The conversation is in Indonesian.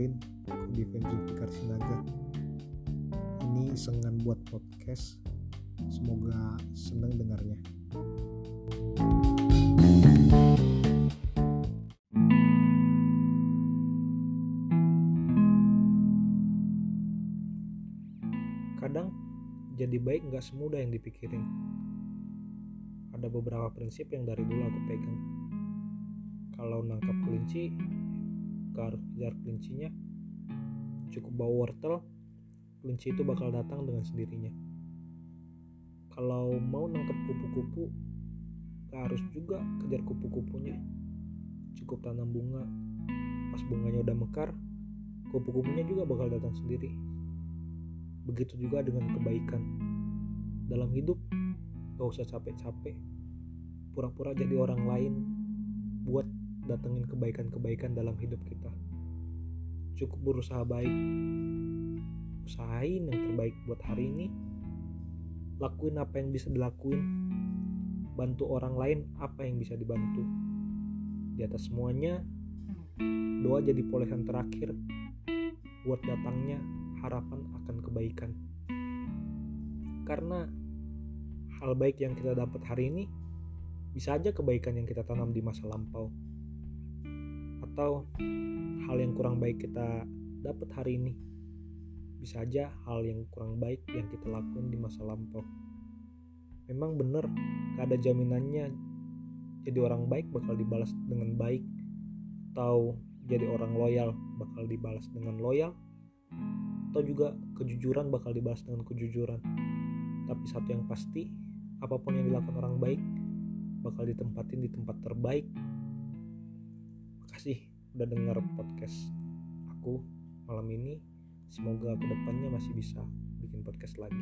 dengerin aku di Fikar Sinaga ini sengan buat podcast. Semoga seneng dengarnya. Kadang jadi baik nggak semudah yang dipikirin. Ada beberapa prinsip yang dari dulu aku pegang. Kalau nangkap kelinci kejar kelincinya. Cukup bawa wortel, kelinci itu bakal datang dengan sendirinya. Kalau mau nangkap kupu-kupu, gak harus juga kejar kupu-kupunya. Cukup tanam bunga, pas bunganya udah mekar, kupu-kupunya juga bakal datang sendiri. Begitu juga dengan kebaikan. Dalam hidup, gak usah capek-capek. Pura-pura jadi orang lain buat datengin kebaikan-kebaikan dalam hidup kita. Cukup berusaha baik. Usahain yang terbaik buat hari ini. Lakuin apa yang bisa dilakuin. Bantu orang lain apa yang bisa dibantu. Di atas semuanya, doa jadi polesan terakhir buat datangnya harapan akan kebaikan. Karena hal baik yang kita dapat hari ini bisa aja kebaikan yang kita tanam di masa lampau. Atau hal yang kurang baik kita dapat hari ini. Bisa aja hal yang kurang baik yang kita lakuin di masa lampau. Memang bener, gak ada jaminannya jadi orang baik bakal dibalas dengan baik atau jadi orang loyal bakal dibalas dengan loyal atau juga kejujuran bakal dibalas dengan kejujuran. Tapi satu yang pasti apa pun yang dilakukan orang baik bakal ditempatin di tempat terbaik makasih udah denger podcast aku malam ini. Semoga ke depannya masih bisa bikin podcast lagi